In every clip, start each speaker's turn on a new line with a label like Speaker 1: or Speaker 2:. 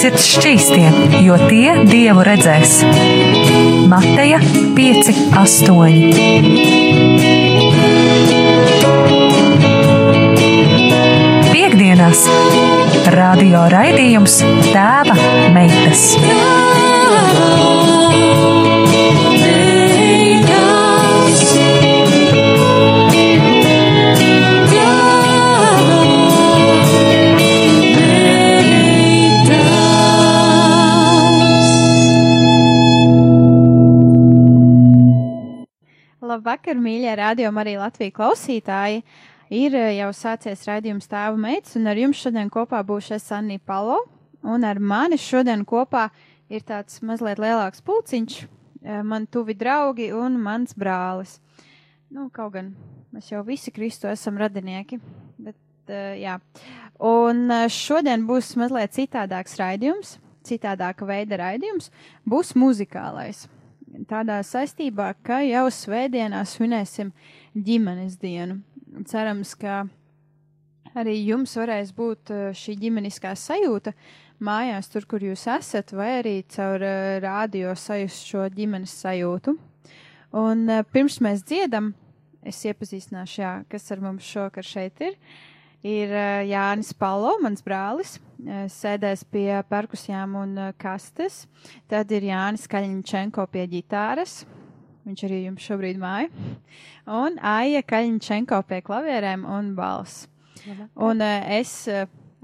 Speaker 1: Esiet šķīstie, jo tie dievu redzēs. Mateja 5, 8. Piektdienās radio raidījums Tēva meitas.
Speaker 2: Mīļie radio arī Latvijas klausītāji! Ir eh, jau sācies raidījums tēva meitas, un ar jums šodien kopā būšu es Anni Palo, un ar mani šodien kopā ir tāds mazliet lielāks pulciņš, eh, man tuvi draugi un mans brālis. Nu, kaut gan mēs jau visi Kristu esam radinieki, bet uh, jā. Un šodien būs mazliet citādāks raidījums, citādāka veida raidījums, būs muzikālais tādā saistībā, ka jau svētdienā svinēsim ģimenes dienu. Cerams, ka arī jums varēs būt eh, šī ģimeniskā sajūta mājās, tur, kur jūs esat, vai arī caur eh, rādio sajust šo ģimenes sajūtu. Un eh, pirms mēs dziedam, es iepazīstināšu, jā, kas ar mums šokar šeit ir. Ir Jānis Palo, mans brālis, sēdēs pie perkusijām un kastes. Tad ir Jānis Kaļņčenko pie ģitāras. Viņš arī jums šobrīd māja. Un Aija Kaļņčenko pie klavierēm un balss. Un es,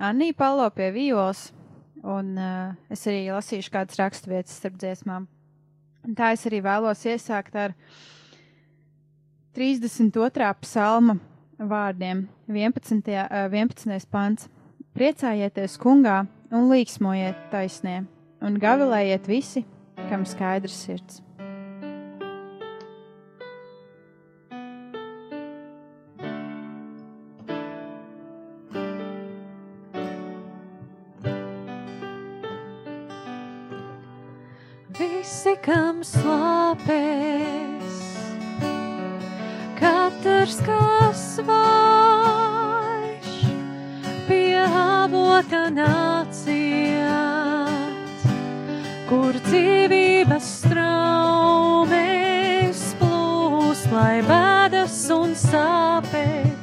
Speaker 2: Anī Palo pie vīols, un es arī lasīšu kādas raksturvietas starp dziesmām. Un tā es arī vēlos iesākt ar 32. psalma vārdiem 11. Uh, 11. pants. Priecājieties kungā un līksmojiet taisnē, un gavilējiet visi, kam skaidrs sirds.
Speaker 3: Visi, kam slāpēs, vājš, pie avota nāciet, kur dzīvības straumēs plūst, lai bēdas un sāpēs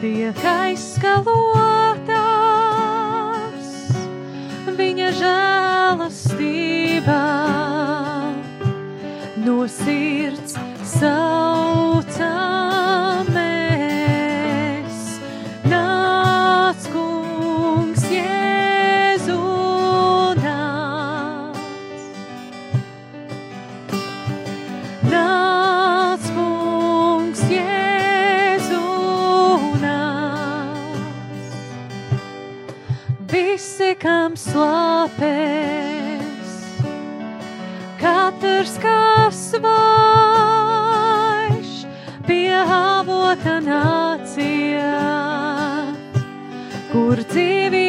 Speaker 3: tiek aizskalotās viņa žēlastībā no sirds saucamies. Avota nāciet, kur dzīvības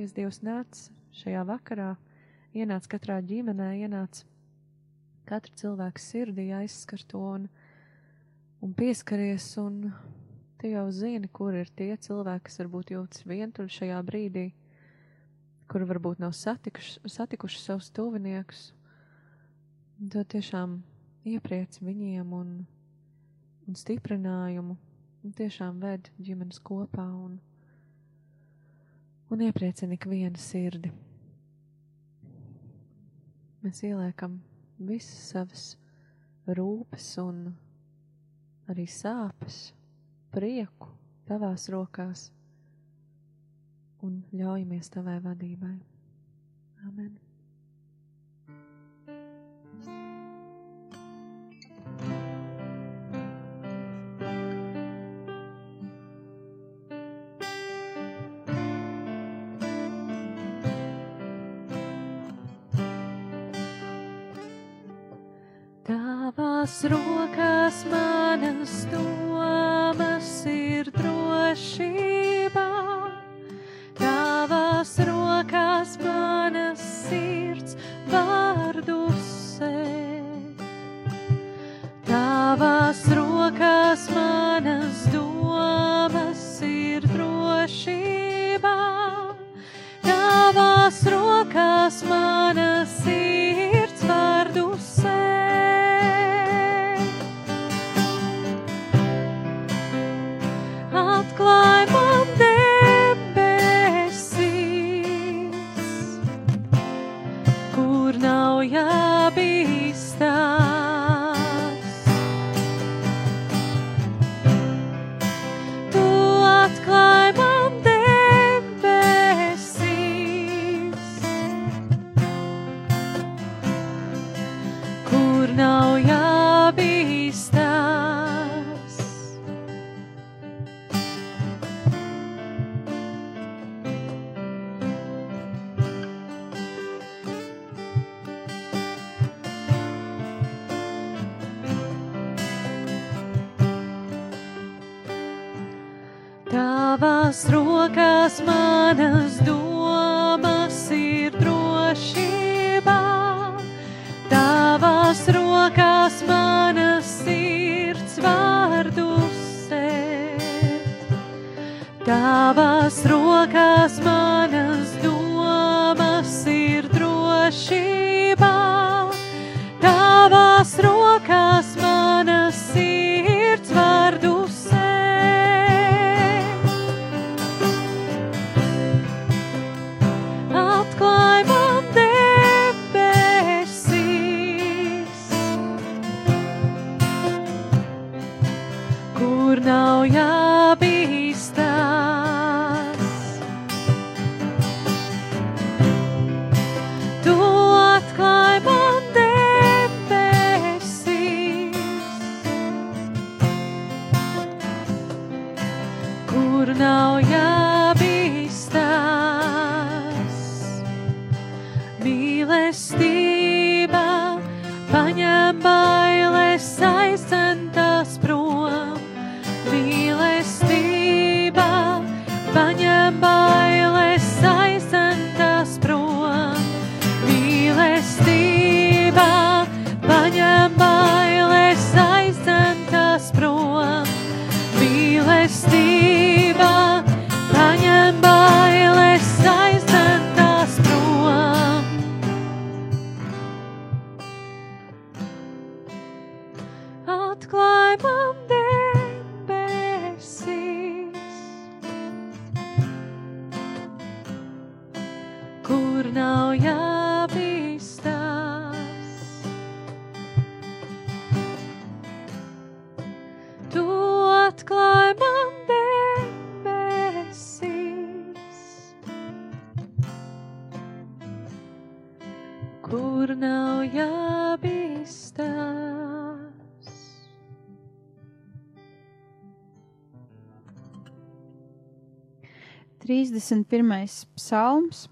Speaker 4: Patiesi Dievs nāc šajā vakarā, ienāc katrā ģimenē, ienāc katra cilvēka sirdī, aizskar to un, un pieskaries, un tu jau zini, kur ir tie cilvēki, kas varbūt jūtas vientuļi šajā brīdī, kur varbūt nav satikuši, satikuši savus tuviniekus. Tu tiešām iepriec viņiem un, un stiprinājumu, un tiešām ved ģimenes kopā un, un iepriecina ikvienu sirdi. Mēs ieliekam visas savas rūpes un arī sāpes, prieku tavās rokās un ļaujamies tavai vadībai. Amen.
Speaker 3: Rokās manas domas Tavās rokās manas domas ir drošībā. climb
Speaker 2: on 31. psalms,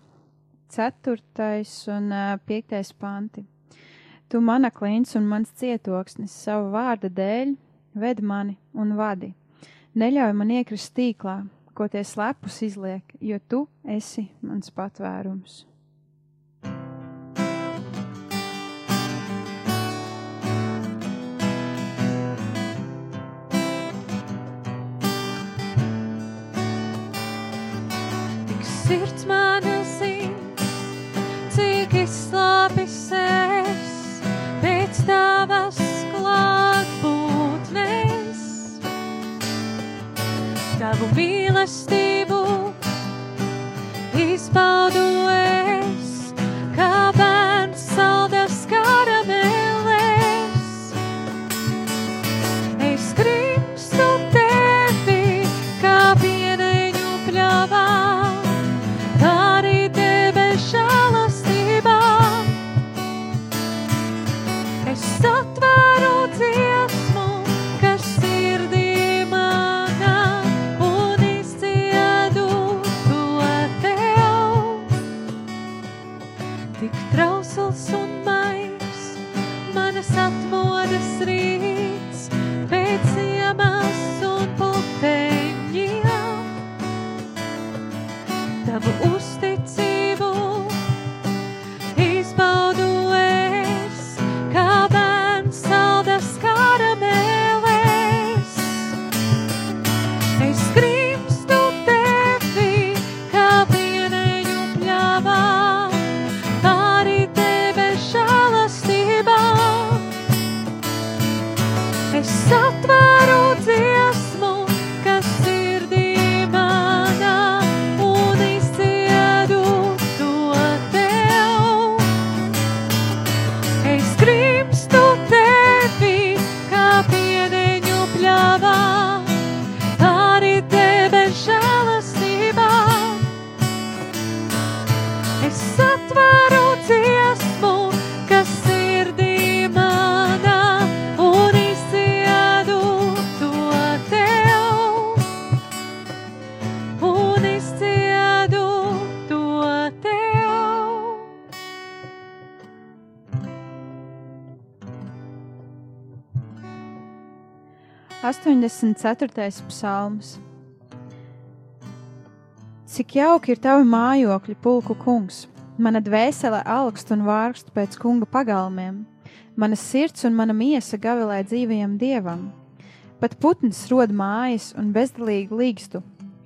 Speaker 2: 4. un 5. panti. Tu mana klints un mans cietoksnis savu vārda dēļ ved mani un vadi. Neļauj man iekrist tīklā, ko tie slepus izliek, jo tu esi mans patvērums.
Speaker 3: Sirds man zina, cik izslāpis es pēc tavas klātbūtnes. Tavu mīlestību
Speaker 2: 84. psalms. Cik jauki ir tavi mājokļi, pulku kungs! Mana dvēsele augst un vārkst pēc kunga pagalmiem, mana sirds un mana miesa gavilē dzīvajam dievam. Pat putns rod mājas un bezdalīgi līgstu,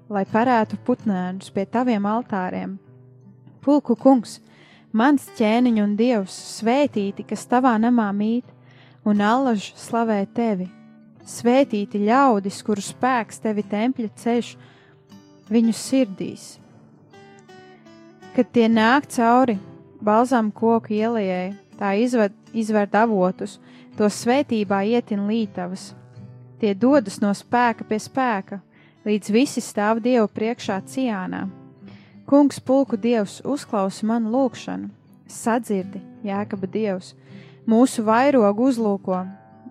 Speaker 2: lai parētu putnēnus pie taviem altāriem. Pulku kungs, mans ķēniņš un dievs, svētīti, kas tavā namā mīt, un allaž slavē tevi. Svētīti ļaudis, kuru spēks tevi tempļa ceļš viņu sirdīs. Kad tie nāk cauri balzām koku ielai, tā izved, izverd avotus, to svētībā ietin lītavas. Tie dodas no spēka pie spēka, līdz visi stāv Dievu priekšā ciānā. Kungs, pulku Dievs, uzklausa manu lūgšanu, sadzirdi, Jēkaba Dievs, mūsu vairogu uzlūko,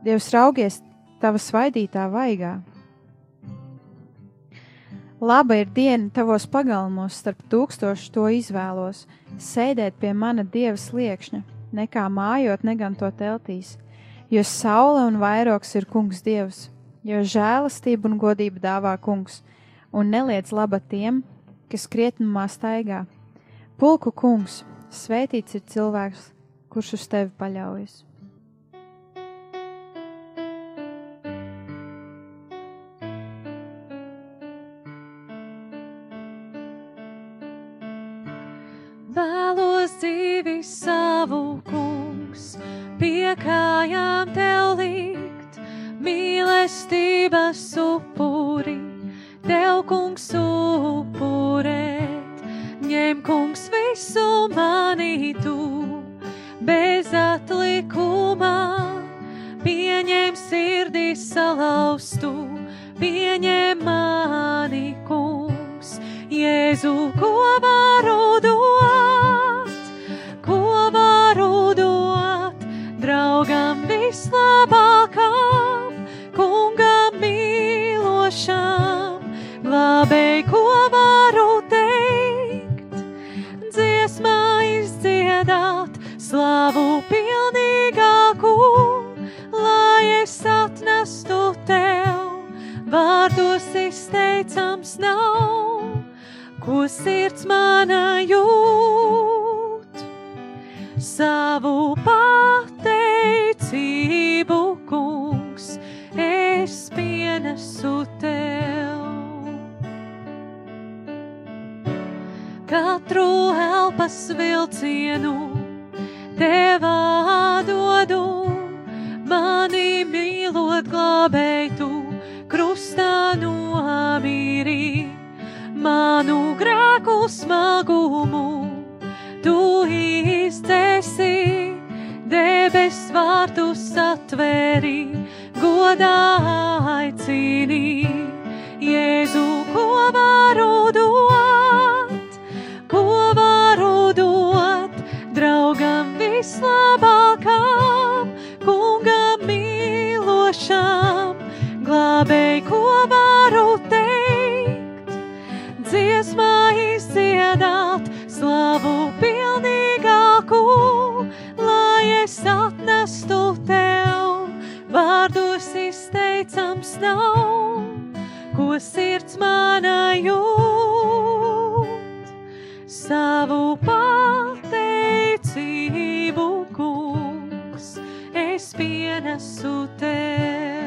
Speaker 2: Dievs raugies tava svaidītā vaigā. Laba ir diena tavos pagalmos, starp tūkstošu to izvēlos, sēdēt pie mana dieva sliekšņa, nekā mājot negan to teltīs, jo saule un vairogs ir kungs dievs, jo žēlastība un godība dāvā kungs, un neliedz laba tiem, kas krietnumā staigā. Pulku kungs, svētīts ir cilvēks, kurš uz tevi paļaujas.
Speaker 3: Sirds mana jūt. Savu pateicību, kungs, es pienesu tev. Katru elpas vilcienu tev dodu, mani mīlot glābētu, krustā nomīrī, manu grēku smagumu, tu izdzēsi, debes vārtus atvēri, godā aicini, Jēzu, ko varu dot, ko varu dot, draugam vislabākam, izteicams nav, ko sirds mana jūt, savu pateicību, kungs, es pienesu tev.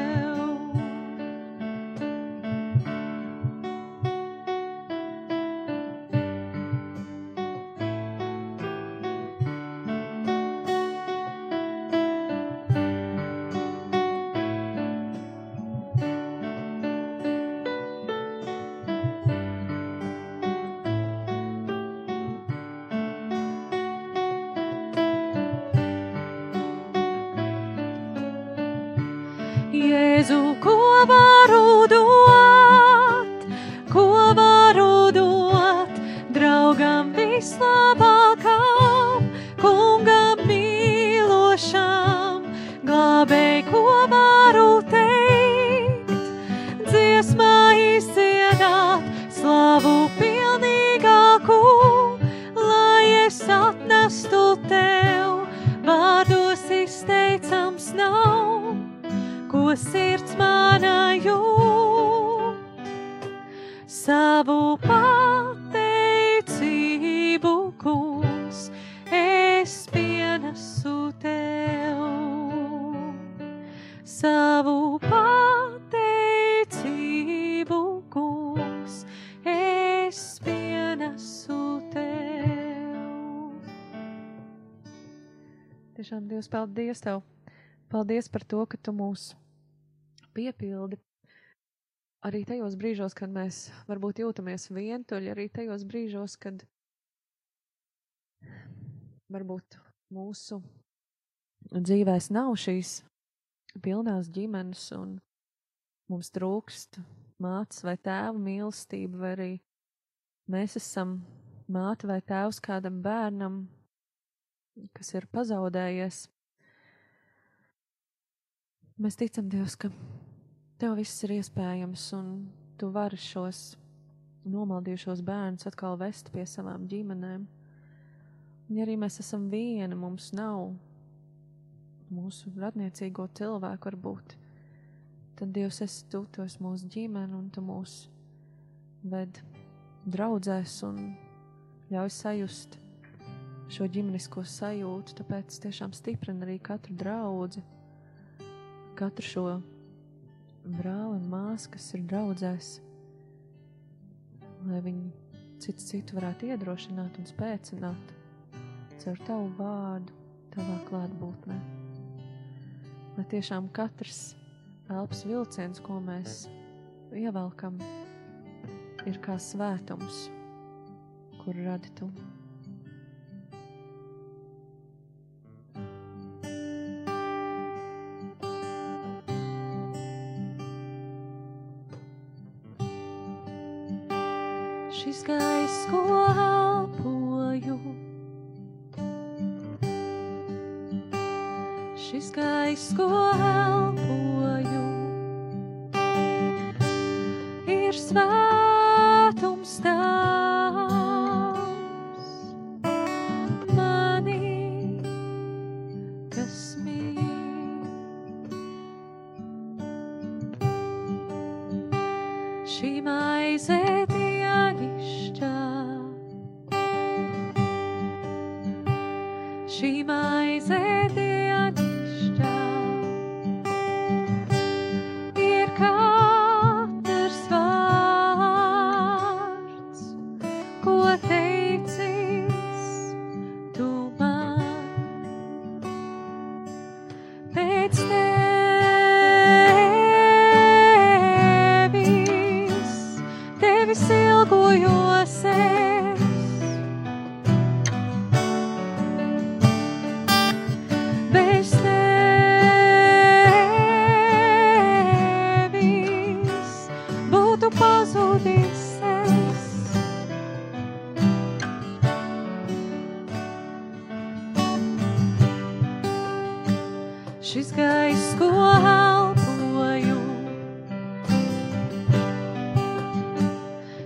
Speaker 4: Paldies Tev! Paldies par to, ka Tu mūs piepildi. Arī tajos brīžos, kad mēs varbūt jūtamies vientuļi, arī tajos brīžos, kad varbūt mūsu dzīvēs nav šīs pilnās ģimenes un mums trūkst mātes vai tēva mīlestība, vai arī mēs esam māte vai tēvs kādam bērnam, kas ir pazaudējies. Mēs ticam, Dievs, ka Tev viss ir iespējams, un Tu vari šos nomaldījušos bērnus atkal vest pie savām ģimenēm. Un, ja arī mēs esam vieni, mums nav mūsu radniecīgo cilvēku, varbūt, tad Dievs, es tu, esi mūsu ģimene, un Tu mūs ved draudzēs un ļauj sajust šo ģimenisko sajūtu, tāpēc tiešām stiprina arī katru draudzi, katru šo brāli un māsu, kas ir draudzēs, lai viņi cits citu varētu iedrošināt un spēcināt caur tavu vārdu, tavā klātbūtnē. Lai tiešām katrs
Speaker 3: elpas vilciens, ko mēs ievelkam, ir kā svētums, kur radi tu. Šis gaiss, ko elpoju, šis gaiss, ko elpoju, ir svētums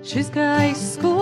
Speaker 3: šis gaiss, ko elpoju,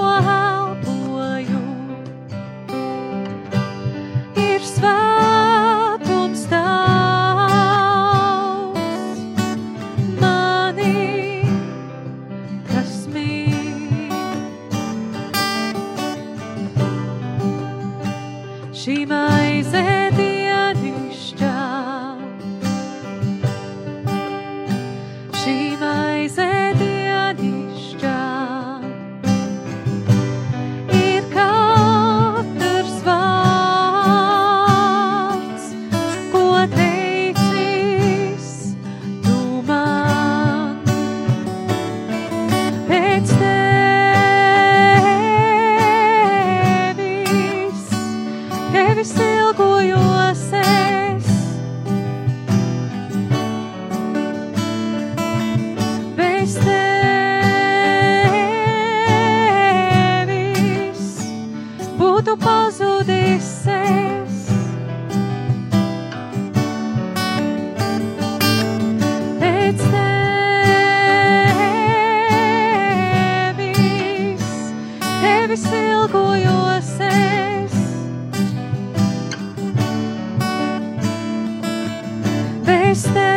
Speaker 3: Bez tevis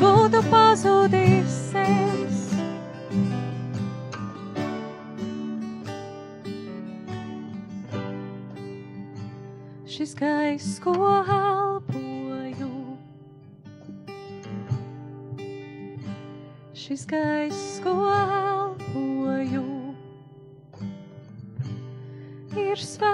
Speaker 3: būtu pazudis es. Šis gaiss, ko elpoju, šis gaiss, ko elpoju, ir svētums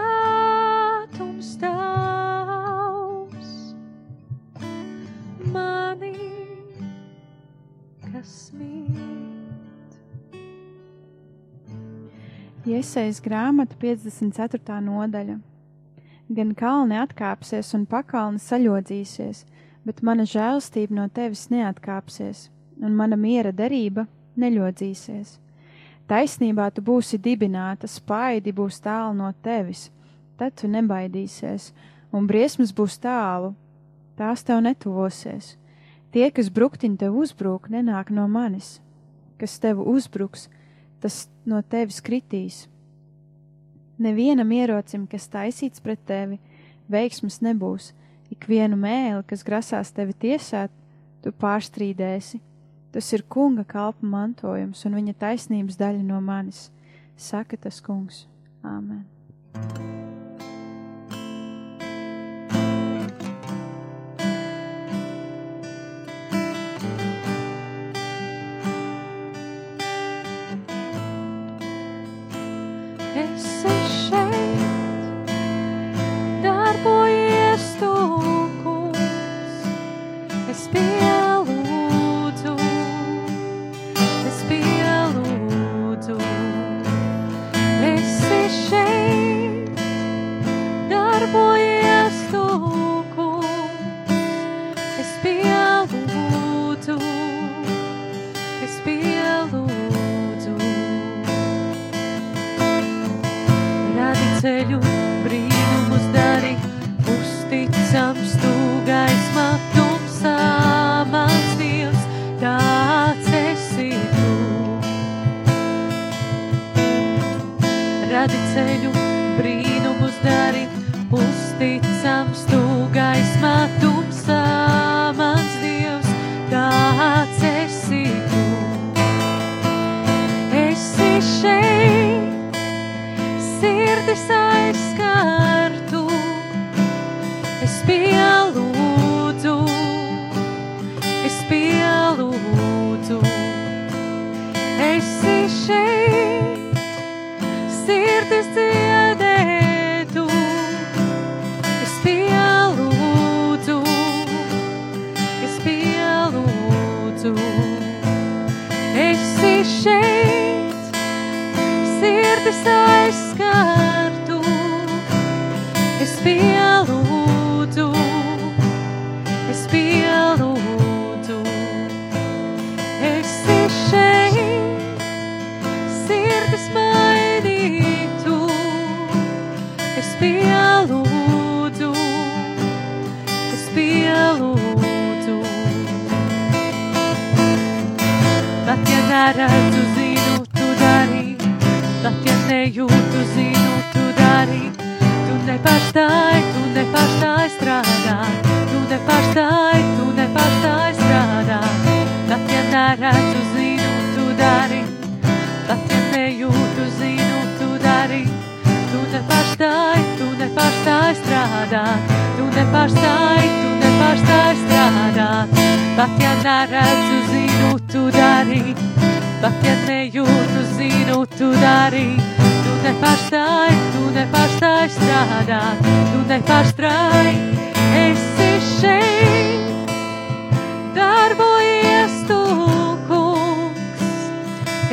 Speaker 2: Iesaist grāmata 54. nodaļa. Gan kalni atkāpsies un pakalni saļodzīsies, bet mana žēlstība no tevis neatkāpsies, un mana miera derība neļodzīsies. Taisnībā tu būsi dibināta, spaidi būs tālu no tevis, tad tu nebaidīsies, un briesmas būs tālu, tās tev netuvosies. Tie, kas bruktiņ tev uzbrūk, nenāk no manis, kas tev uzbruks, tas no tevis kritīs. Nevienam ierocim, kas taisīts pret tevi, veiksmas nebūs. Ikvienu mēli, kas grasās tevi tiesāt, tu pārstrīdēsi. Tas ir kunga kalpa mantojums un viņa taisnības daļa no manis, saka tas kungs. Āmen!
Speaker 5: Esi šeit,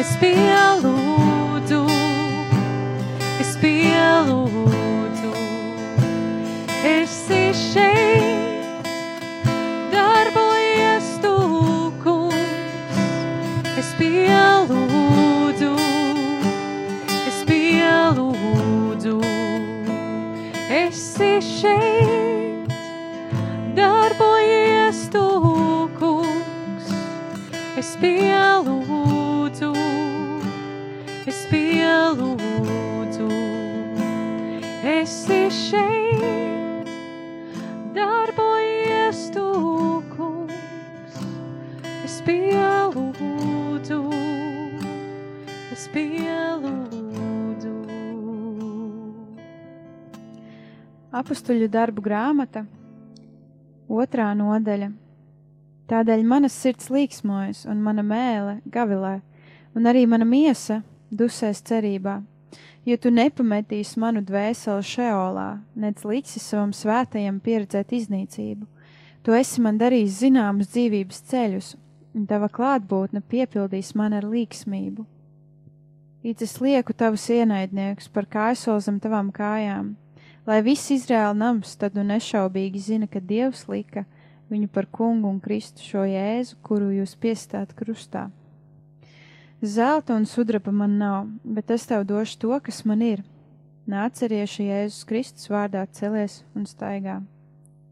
Speaker 3: es pielūdzu, es pielūdzu, esi šeit,
Speaker 2: Apustuļu darbu grāmata, otrā nodaļa. Tādēļ manas sirds līksmojas un mana mēle gavilē, un arī mana miesa dusēs cerībā, jo tu nepametīsi manu dvēseli šeolā, nec liksi savam svētajam pieredzēt iznīcību. Tu esi man darījis zināmus dzīvības ceļus, un tava klātbūtne piepildīs man ar līksmību. Līdz es lieku tavus ienaidniekus par kājsoli zem tavām kājām, lai viss Izraēla nams tad un nešaubīgi zina, ka Dievs lika viņu par kungu un Kristu šo jēzu, kuru jūs piestāt krustā. Zelta un sudraba man nav, bet es tev došu to, kas man ir. Nāc arieši Jēzus Kristus vārdā celies un staigā.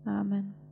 Speaker 2: Āmen.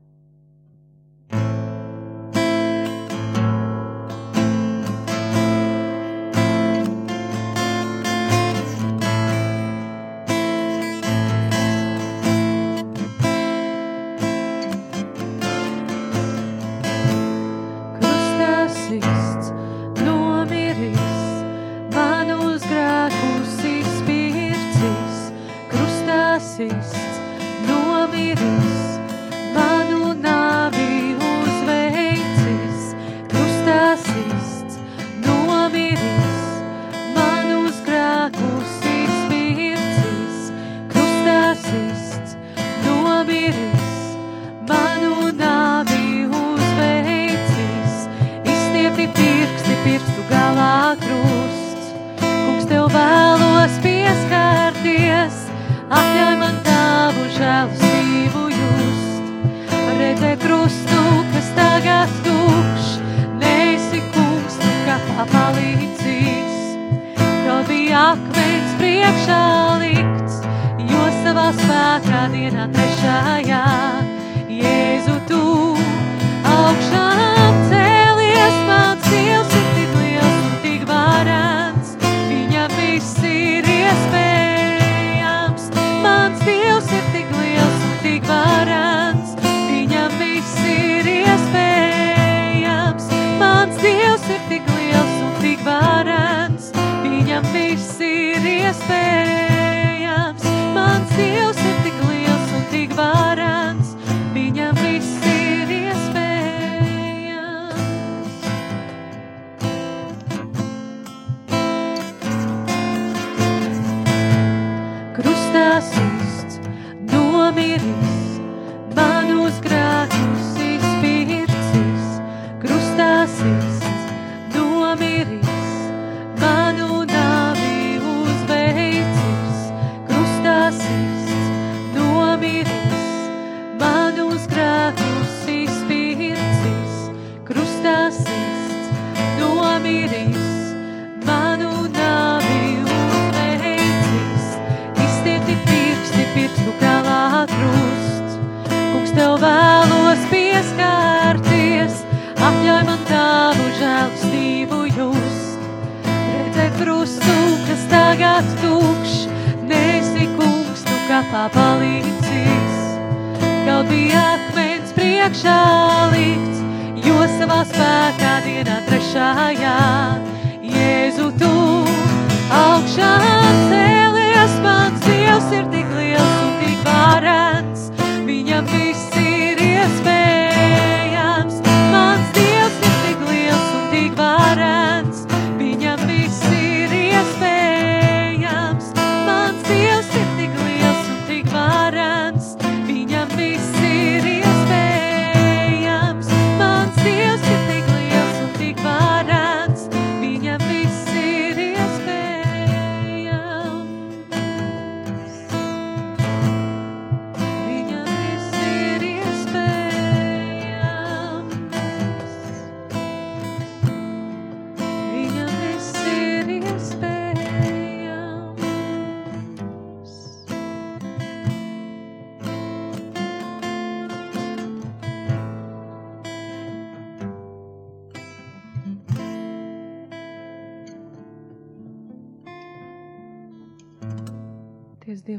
Speaker 3: palikts, jo savā spēkā dienā trešajā. Jēzu tu augšā cēlies mans Dievs ir tik liels un tik varens, viņam viss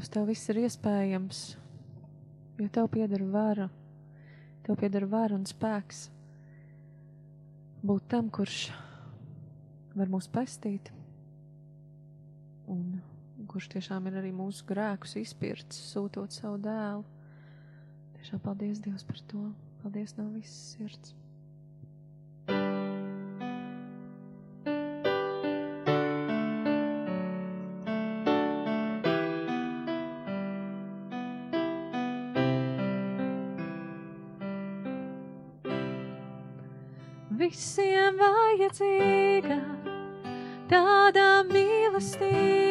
Speaker 3: Dievs,
Speaker 4: tev viss ir iespējams, jo tev pieder vara, tev pieder vara un spēks būt tam, kurš var mūs pestīt, un kurš tiešām ir arī mūsu grēkus izpirts, sūtot savu dēlu. Tiešām paldies Dievs par to! Paldies no visas sirds!
Speaker 3: visiem vajadzīga tāda mīlestība.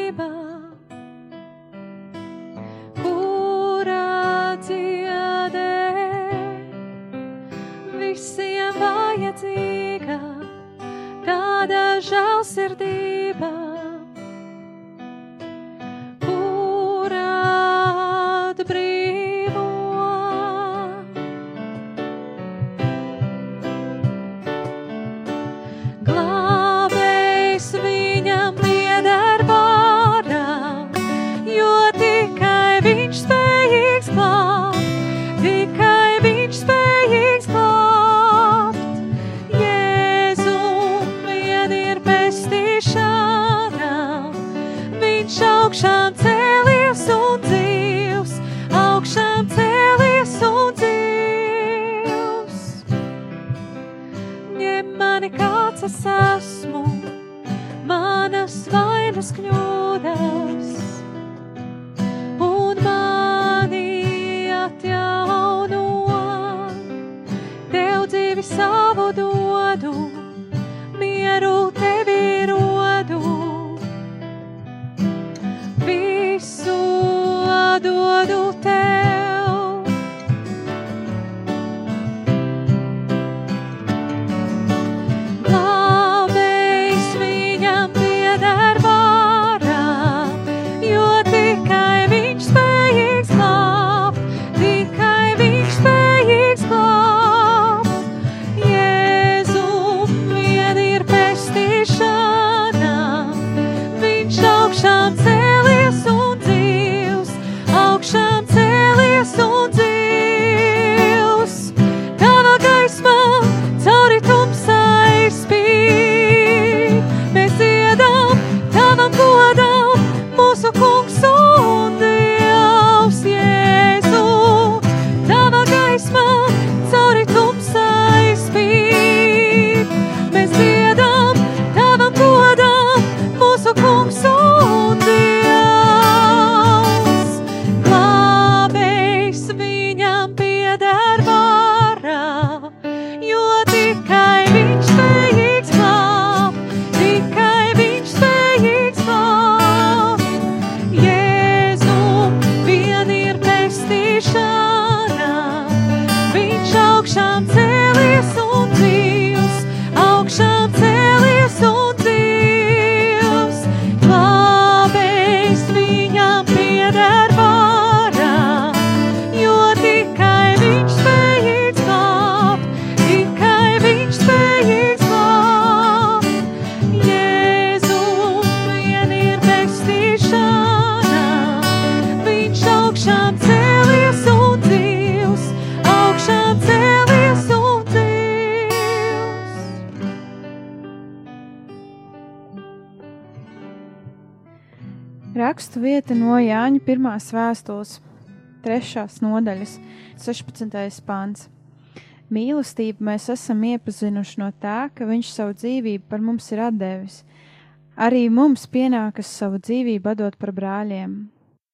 Speaker 2: Jāņa pirmās vēstules, trešās nodaļas, 16. pāns. Mīlestību mēs esam iepazinuši no tā, ka viņš savu dzīvību par mums ir devis. Arī mums pienākas savu dzīvību dot par brāļiem.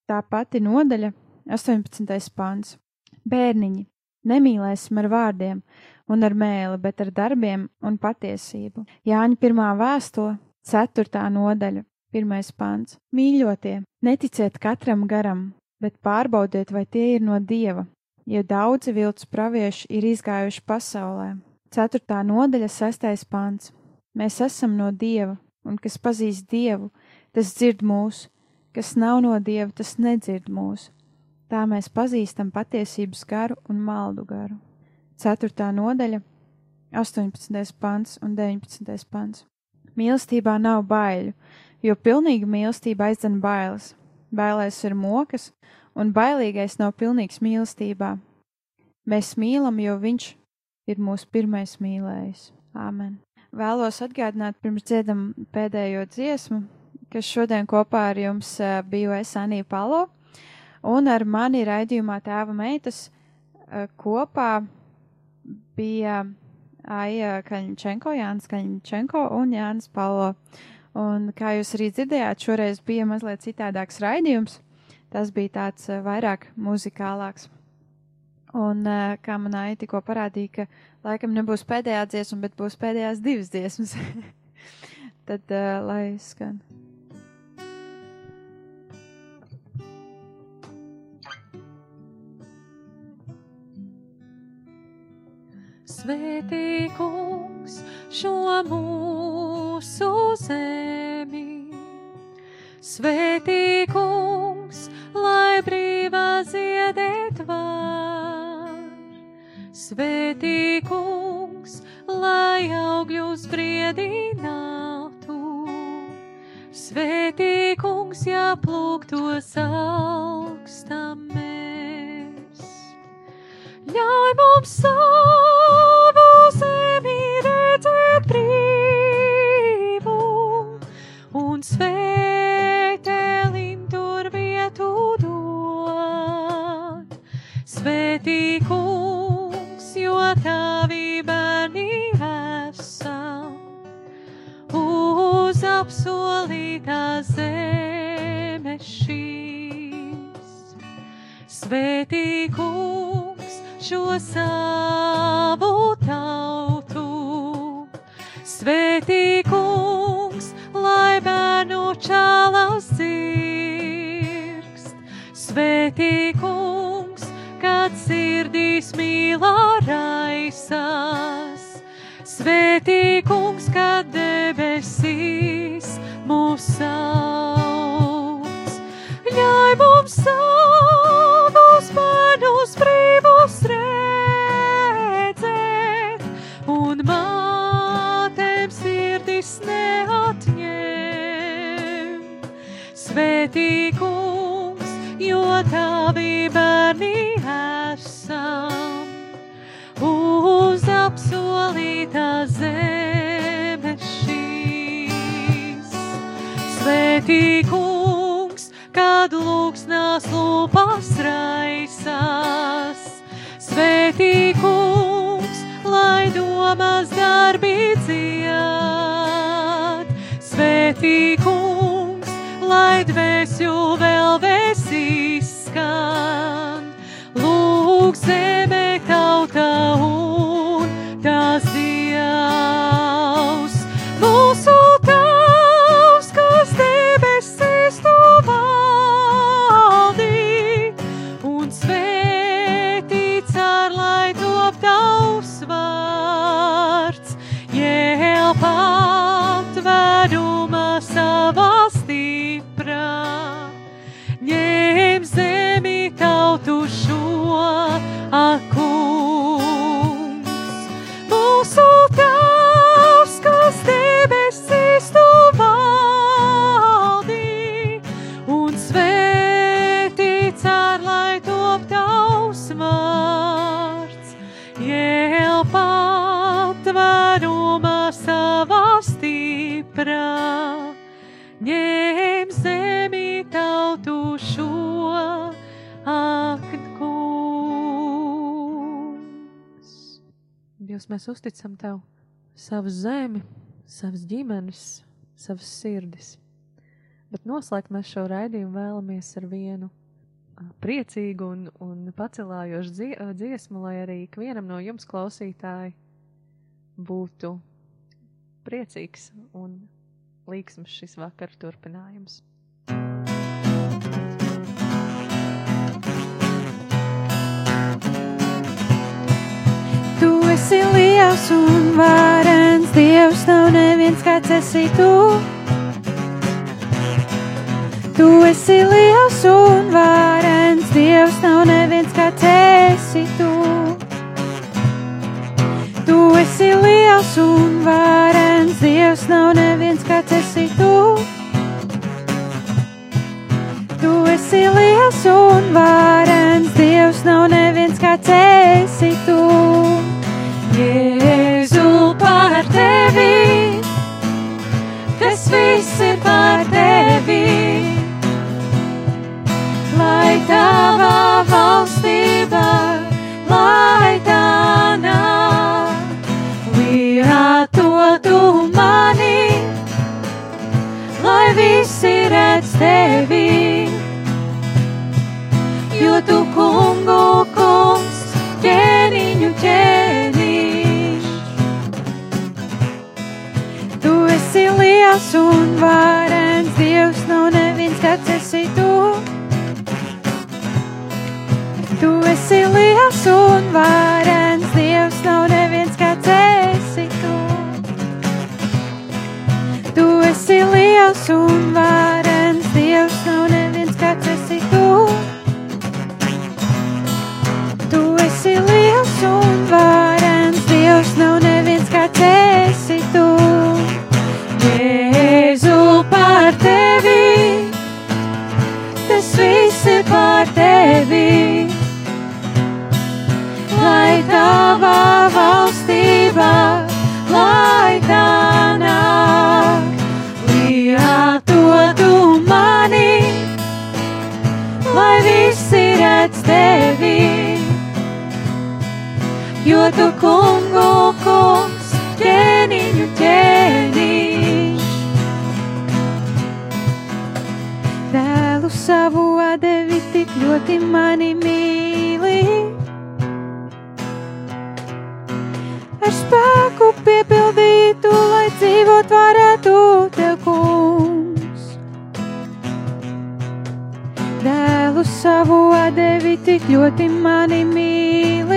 Speaker 2: Tā pati nodaļa, 18. pāns. Bērniņi, nemīlēsim ar vārdiem un ar mēli, bet ar darbiem un patiesību. Jāņa pirmā vēstule, 4. nodaļa, Pirmais pāns. Mīļotie, neticiet katram garam, bet pārbaudiet, vai tie ir no dieva, jo daudzi viltus pravieši ir izgājuši pasaulē. Ceturtā nodaļa, sestais pāns. Mēs esam no dieva, un kas pazīst dievu, tas dzird mūsu, kas nav no dieva, tas nedzird mūsu. Tā mēs pazīstam patiesības garu un maldu garu. Ceturtā nodaļa, 18. pāns un 19. pāns. Mīlestībā nav baiļu, jo pilnīga mīlestība aizdzen bailes. Bailēs ir mokas, un bailīgais nav pilnīgs mīlestībā. Mēs mīlam, jo viņš ir mūsu pirmais mīlējs. Āmen. Vēlos atgādināt, pirms dziedam pēdējo dziesmu, ka šodien kopā ar jums biju es Anija Palo, un ar mani raidījumā tēva meitas kopā bija Aija Kaļņčenko, Jānis Kaļņčenko un Jānis Palo. Un, kā jūs arī dzirdējāt, šoreiz bija mazliet citādāks raidījums. Tas bija tāds eh, vairāk muzikālāks. Un, eh, kā man Aija tikko parādīja, ka laikam nebūs pēdējā dziesma, bet būs pēdējās divas dziesmas. Tad, uh, lai skan.
Speaker 3: Svētī kungs šo mūsu zemi. Svētī kungs, lai brīvā ziedēt var. Svētī kungs, lai augļus briedinātu. Svētī kungs, ja plūktos augstam mēs. Ļauj mums savu svētēlim tur vietu dot. Svētī kungs, jo tavi bērni esam uz apsolītās zemes šīs. Svētī kungs šo savu tautu. Sirdīs mīlā raisās. Svētī kungs, kad debesīs mūs sauc. Ļauj mums savus Svētī kungs, kad lūksnās lūpas raisās, svētī kungs, lai domas darbi dzied, svētī kungs, lai dvēsju vēl Dievs, mēs uzticam Tev savu zemi, savas ģimenes, savas sirdis. Bet noslēgt mēs šo raidījumu vēlamies ar vienu priecīgu un, un pacelājošu dziesmu, lai arī ikvienam no jums klausītāji būtu priecīgs un līksms šis vakar turpinājums.
Speaker 2: Esi liels un varens, Dievs nav neviens kāds esi tu. Tu esi liels un varens, Dievs nav neviens kāds esi tu. Tu esi liels un varens, Dievs nav neviens kāds esi tu. Tu esi liels un varens, Dievs nav neviens kāds esi tu. Jēzu par tevi, tas viss ir par tevi. Lai tava valstība, lai tā nāk, lietotu mani, lai visi redz tevi. Liels un varens, Dievs nav neviens, kāds esi tu. Tu esi liels un varens, Dievs nav neviens, kāds esi tu. Tu esi liels un varens, Dievs nav neviens, kāds esi tu. Tu esi liels un varens, tu kungu kungs, ķēniņu ķēniņš. Dēlu savu devi tik ļoti mani mīli. Ar spēku piepildītu, lai dzīvot varētu tev kungs. Dēlu savu devi tik ļoti mani mīli.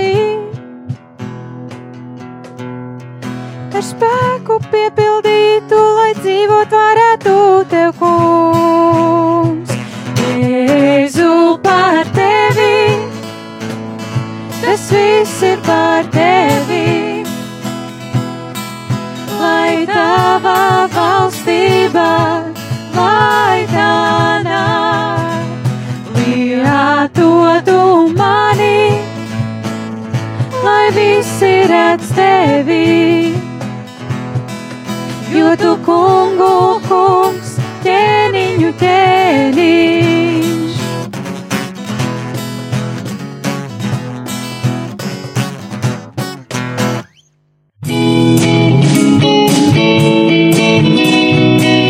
Speaker 2: Ar spēku piepildītu, lai dzīvot varētu tev kungs. Jēzu par tevi, tas viss ir par tevi. Lai tava valstība, lai tā nāk, lietotu mani, lai visi redz tevi. Kungu, kungs, ķēniņu ķēniņš.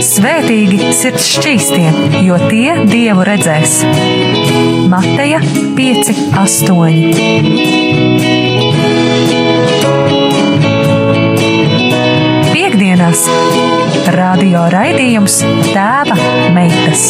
Speaker 3: Svētīgi sirds šķīstie, jo tie dievu redzēs. Mateja 5, 8. Radio raidījums Tēva meitas.